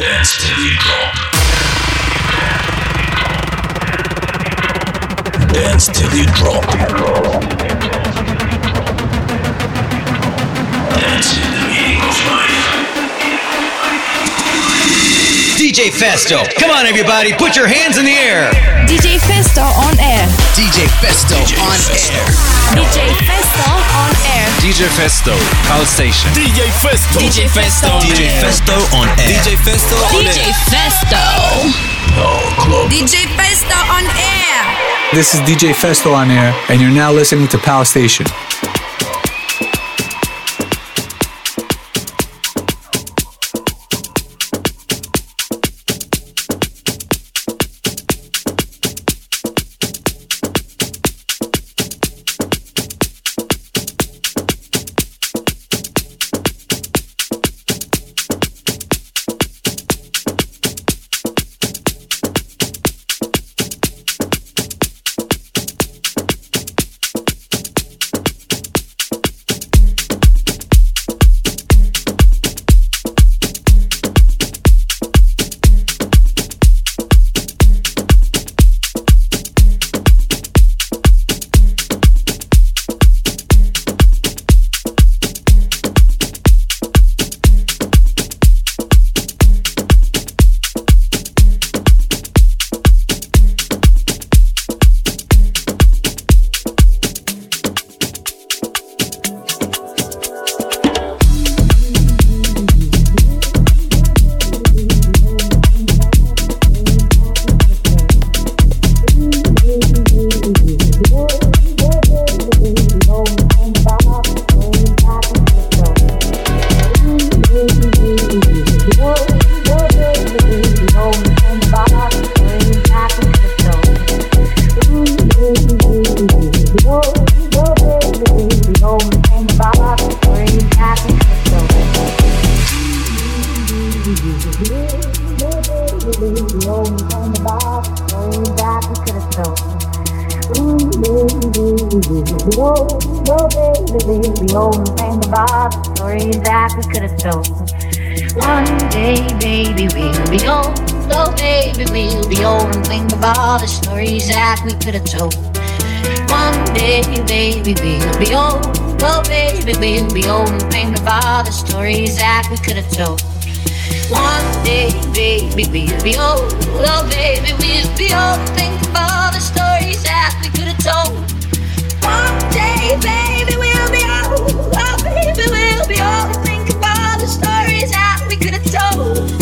Dance till drop. Dance till you drop. Dance in the meaning of life. DJ Festo. Come on, everybody, put your hands in the air. DJ Festo on air. DJ Festo on air. DJ Festo on air. DJ Festo, House Station. DJ Festo. DJ Festo DJ. Festo on air. DJ Festo on DJ. Festo. Pal Club. DJ Festo on air. This is DJ Festo on air, and you're now listening to Pal Station. One day, baby, we'll be old. Oh, baby, we'll be old and think of all the stories that we could have told. One day, baby, we'll be old. Oh, baby, we'll be old and think of all the stories that we could have told. One day, baby, we'll be old. Oh, baby, we'll be old and think of all the stories that we could have told. One day, baby, we'll be old. Oh, baby, we'll be old think could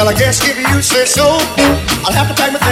Well, I guess if you say so, I'll have to pack my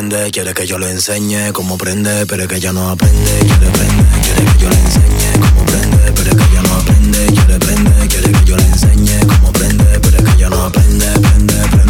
prende, quiere que yo le enseñe cómo prende, pero es que ella no aprende, quiere prende, quiere que yo le enseñe cómo prende, pero es que ella no aprende, quiere prende, quiere que yo le enseñe cómo prende, pero es que ella no aprende, prende.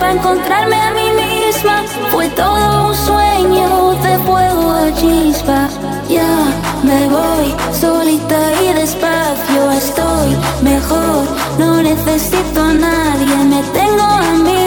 para encontrarme a mí misma. Fue todo un sueño de fuego a chispa. Ya me voy solita y despacio estoy mejor. No necesito a nadie, me tengo a mí.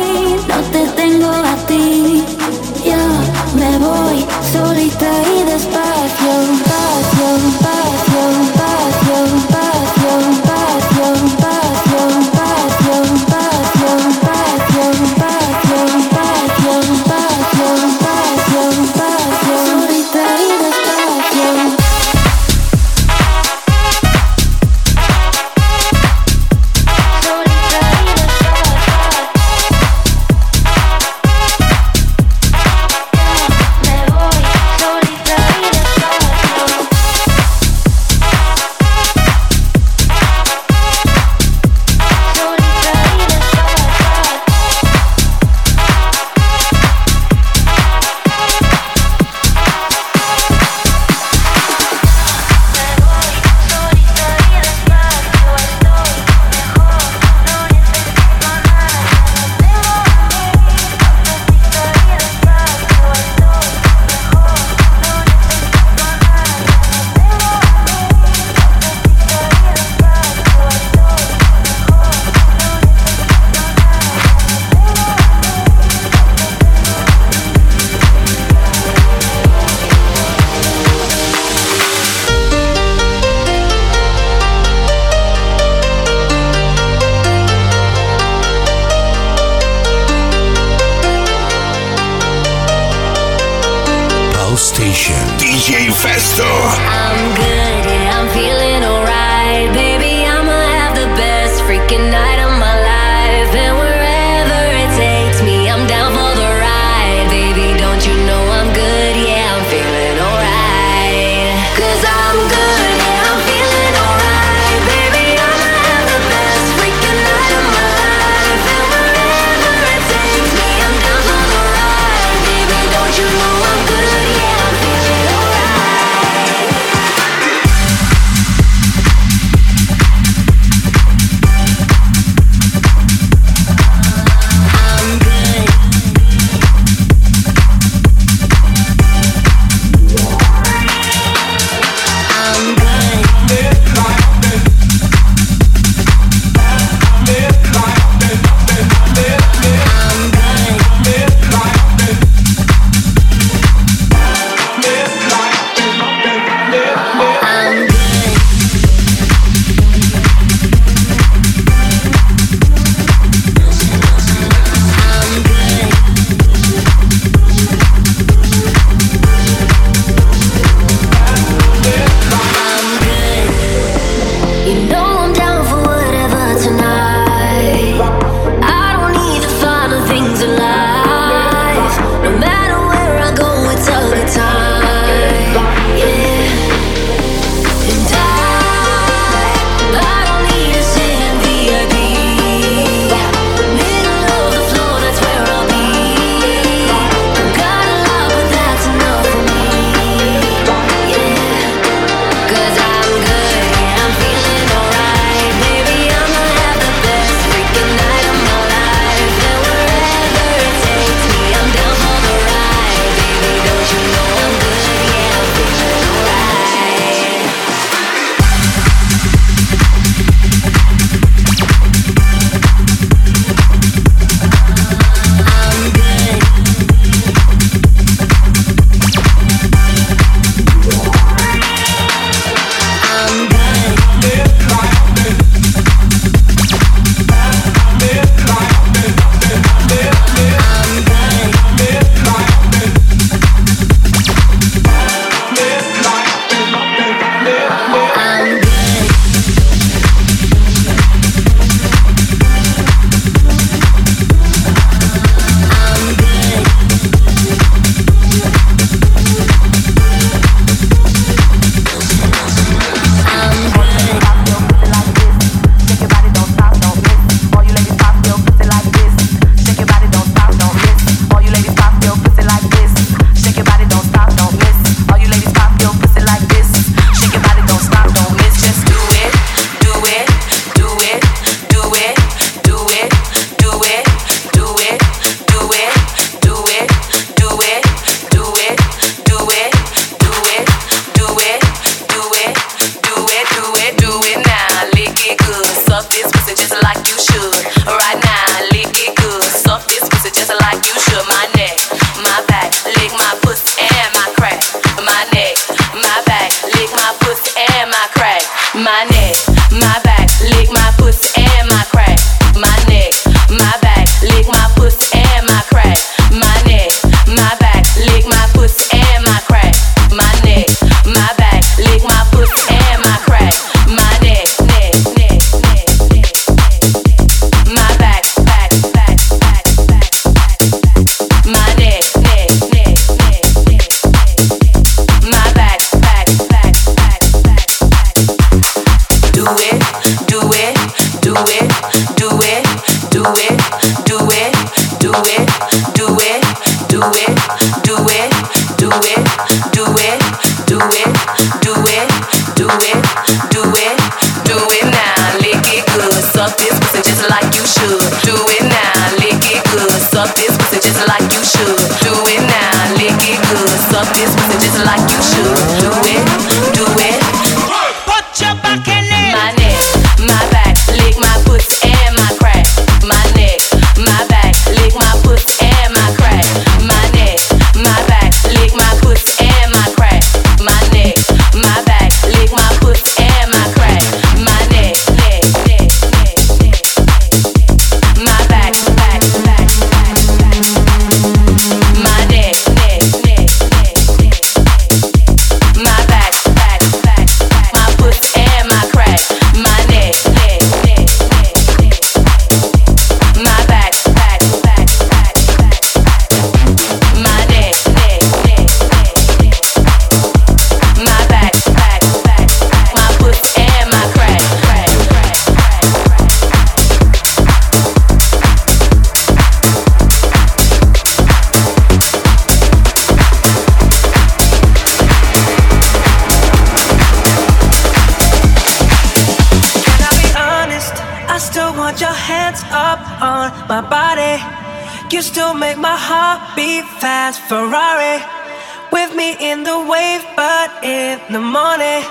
in the morning.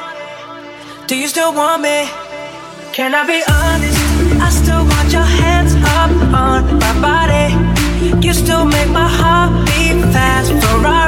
Do you still want me? Can I be honest? I still want your hands up on my body. You still make my heart beat fast, Ferrari.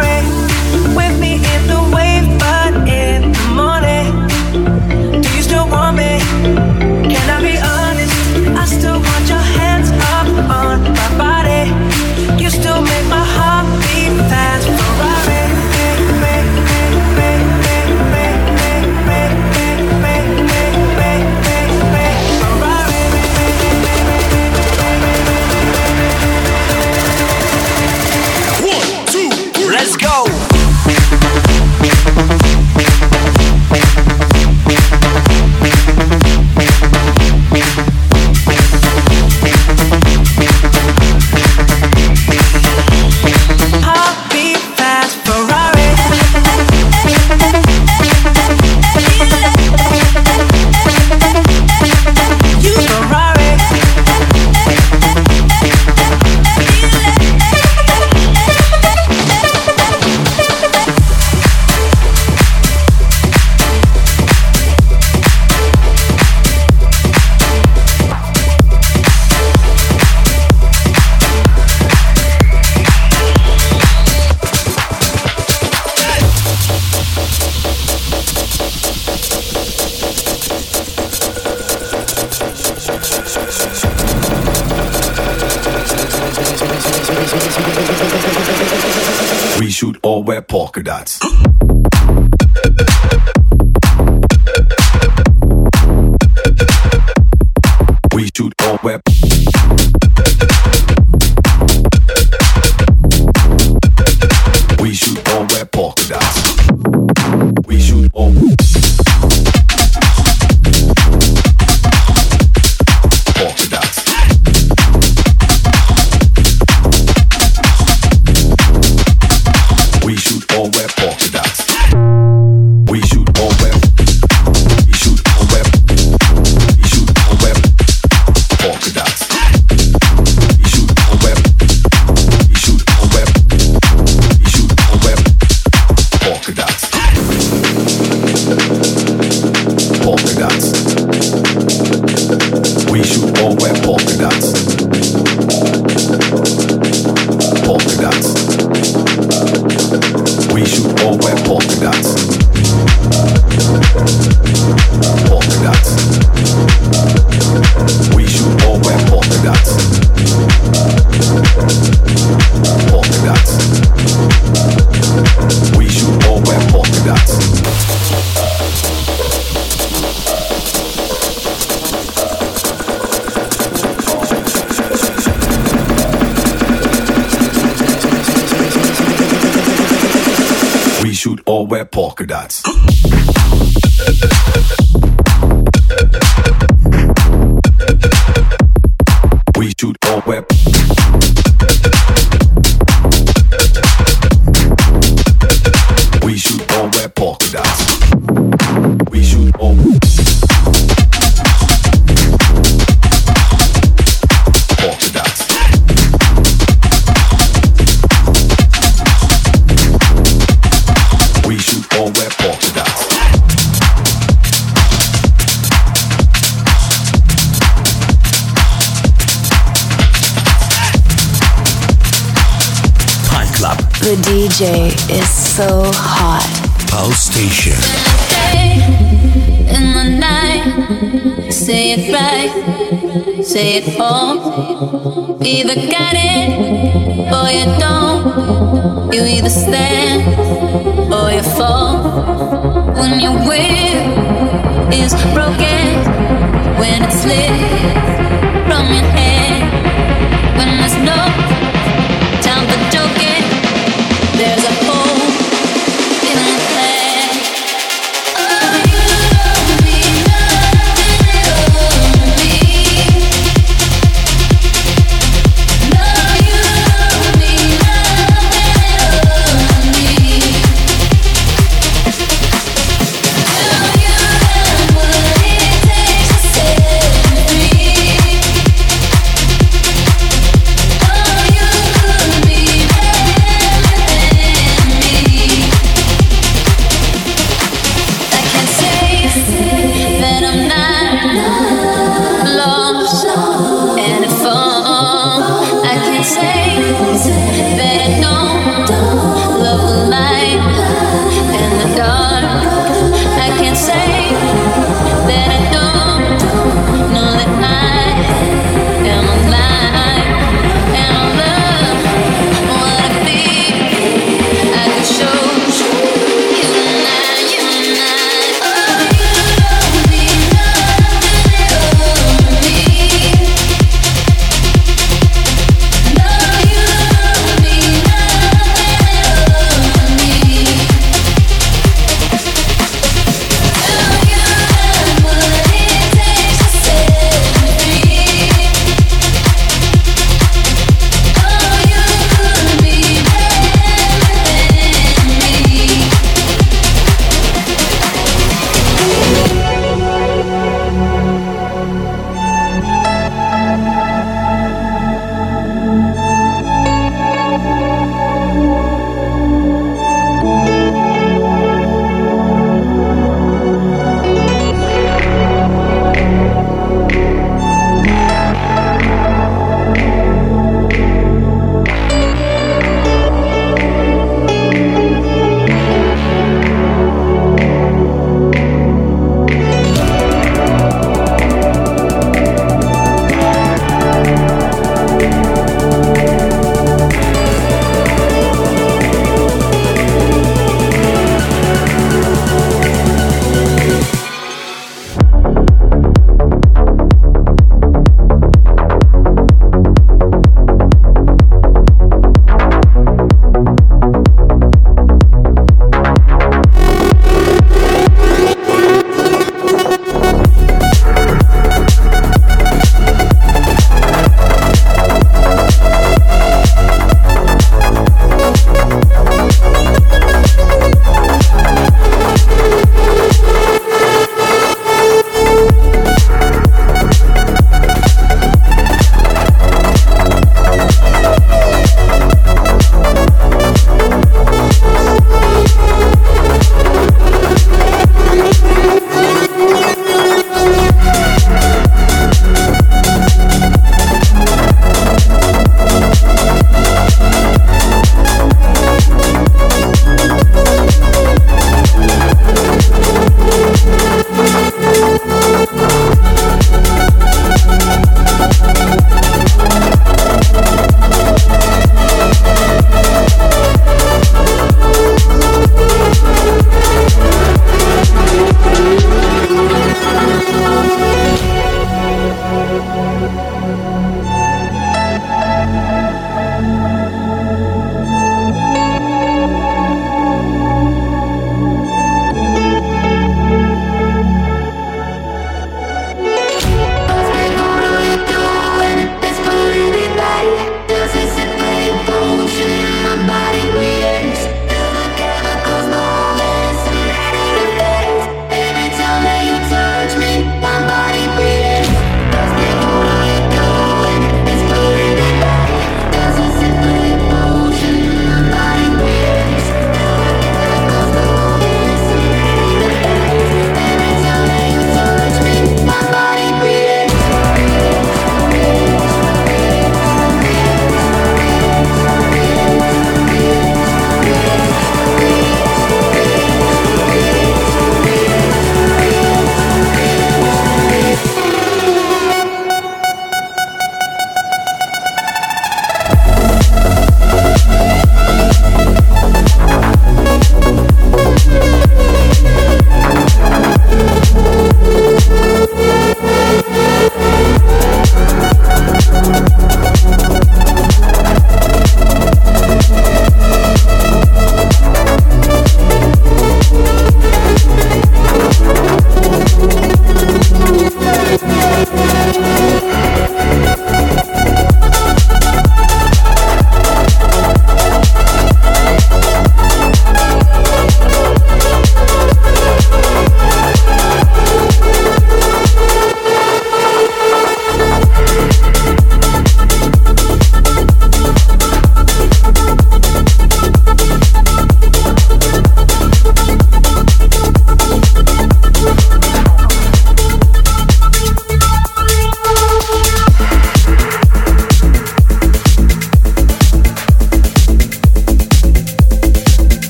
square polka dots. DJ is so hot. Pal Station. Day in the night. Say it right, say it all. Either got it or you don't. You either stand or you fall. When your will is broken, when it's lit from your head, when there's no time for joking,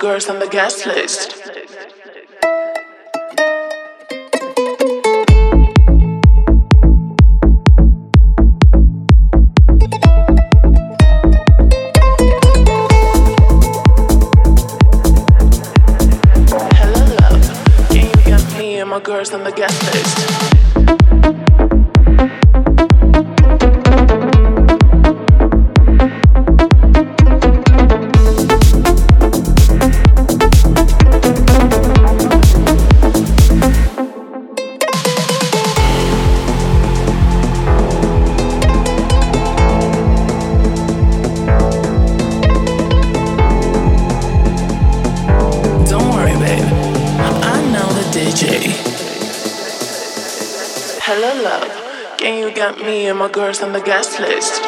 girls on the guest list. On the guest list.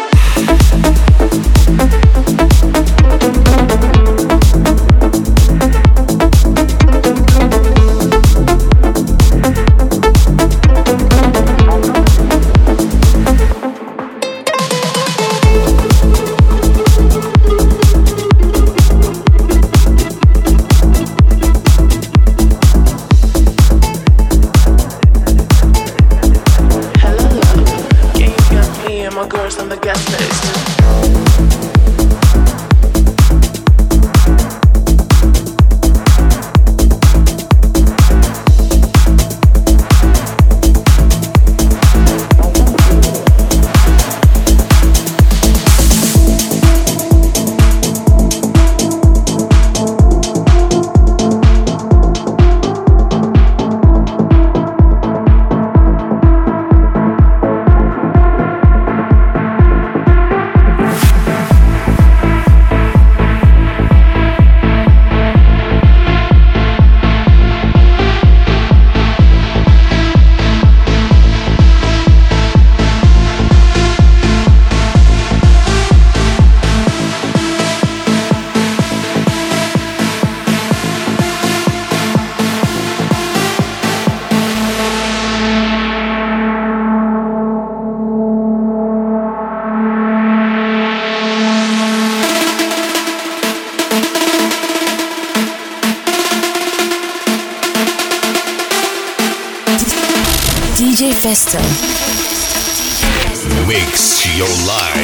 Festo. Mix your life.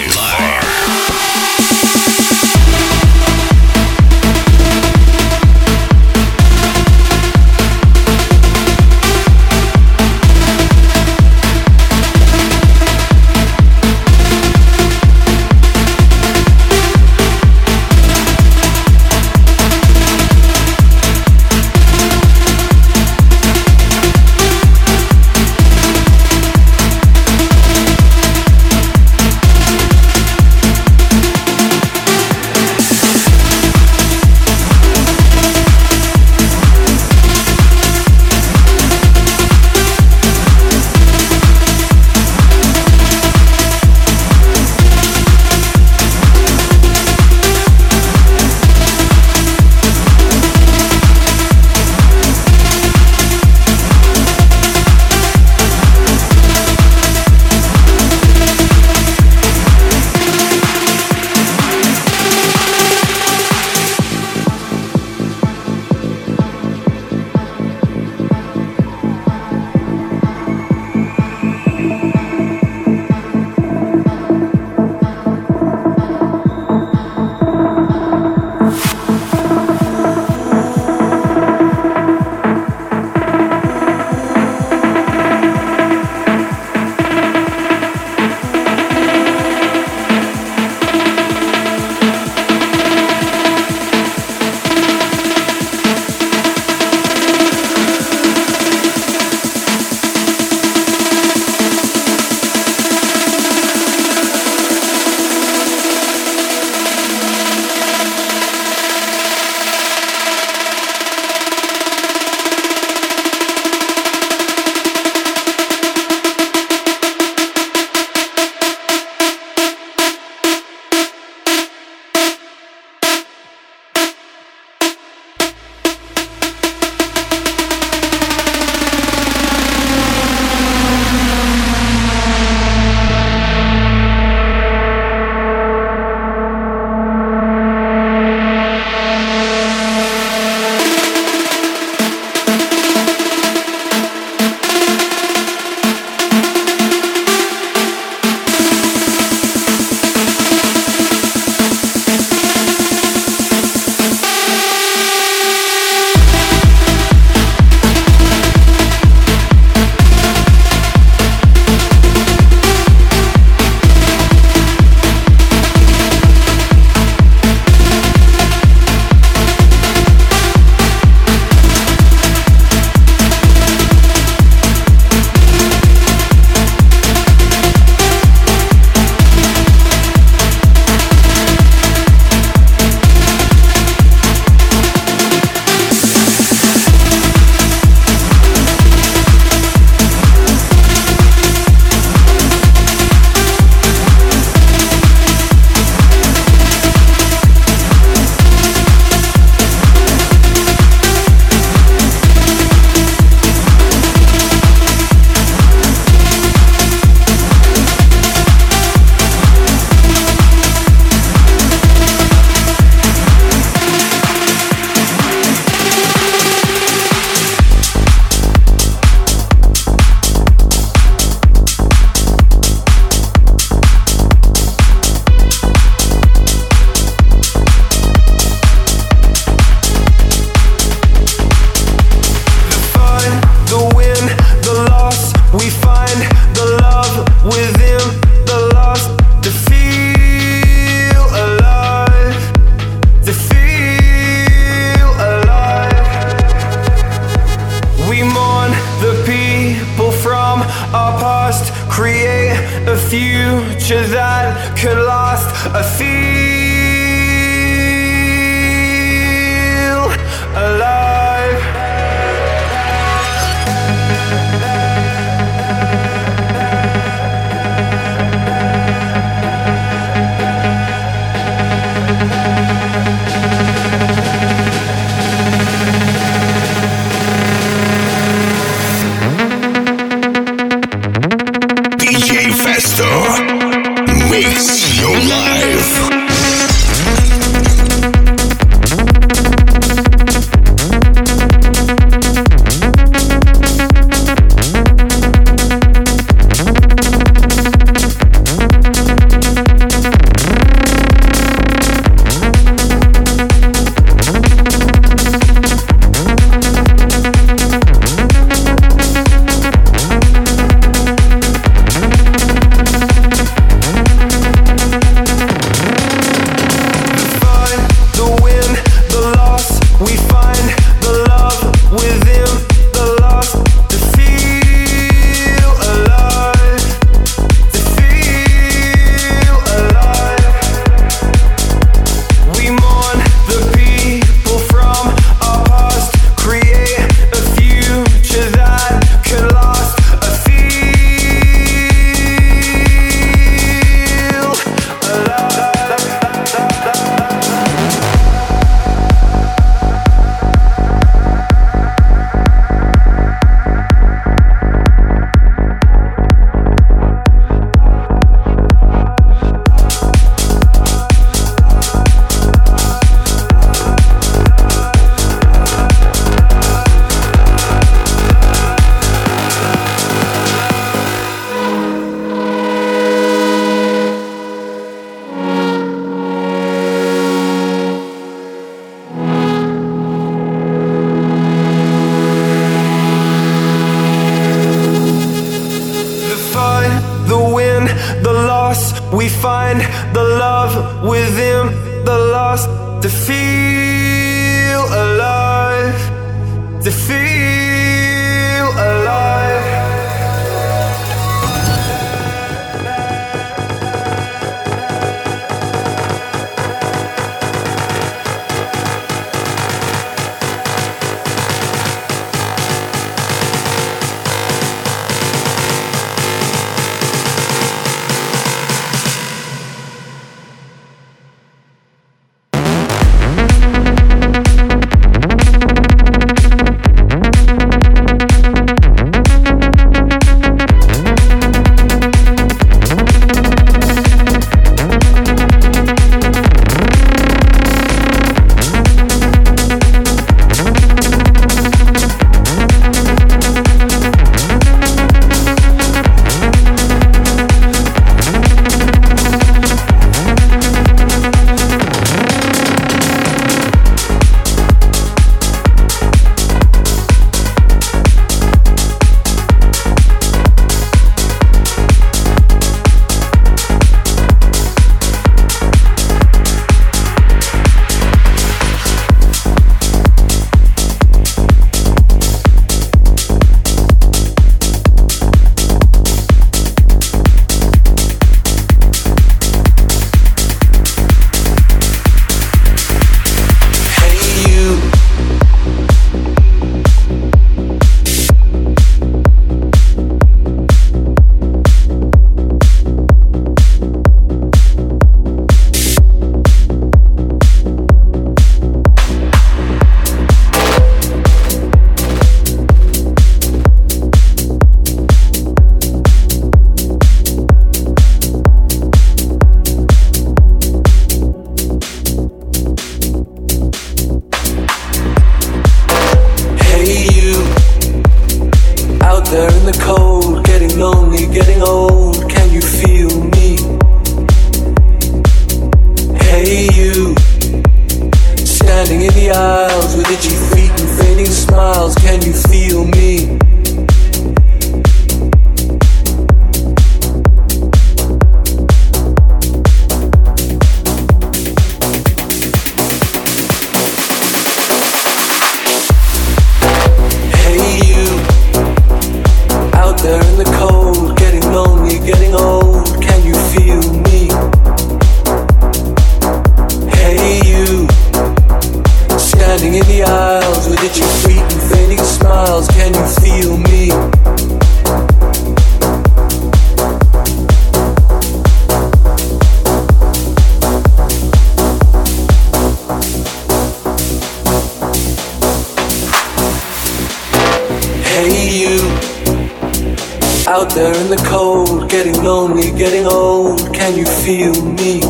Getting lonely, getting old, can you feel me?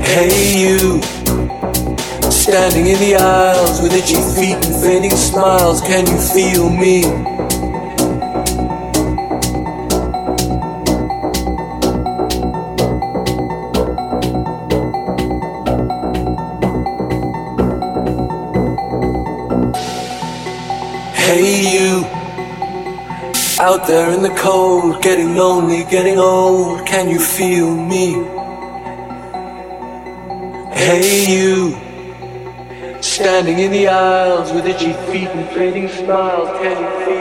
Hey you, standing in the aisles with itchy feet and fading smiles, can you feel me? Out there in the cold, getting lonely, getting old, can you feel me? Hey you, standing in the aisles with itchy feet and fading smiles, can you feel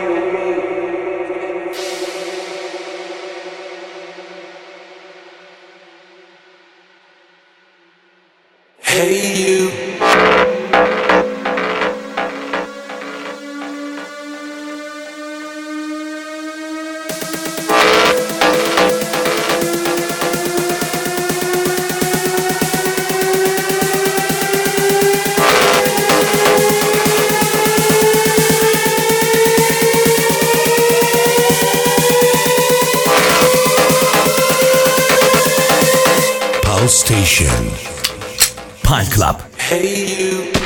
Station. Pal Club. Hey you.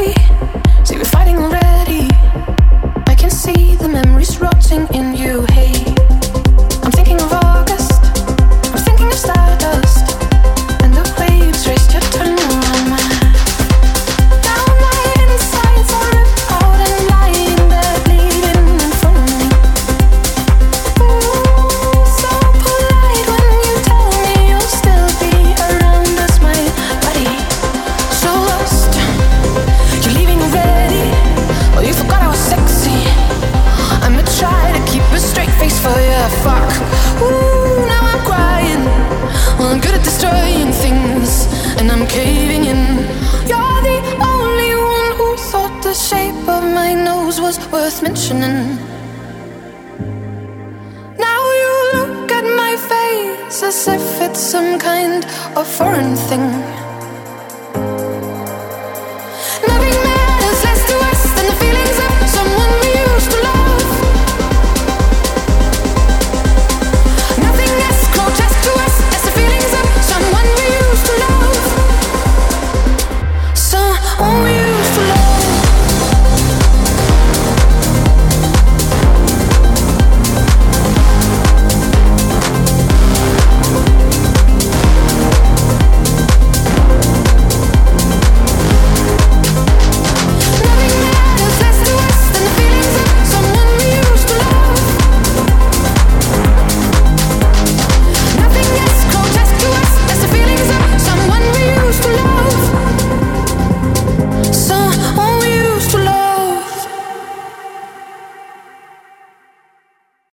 See, we're fighting already. I can see the memories rotting in you. Hey.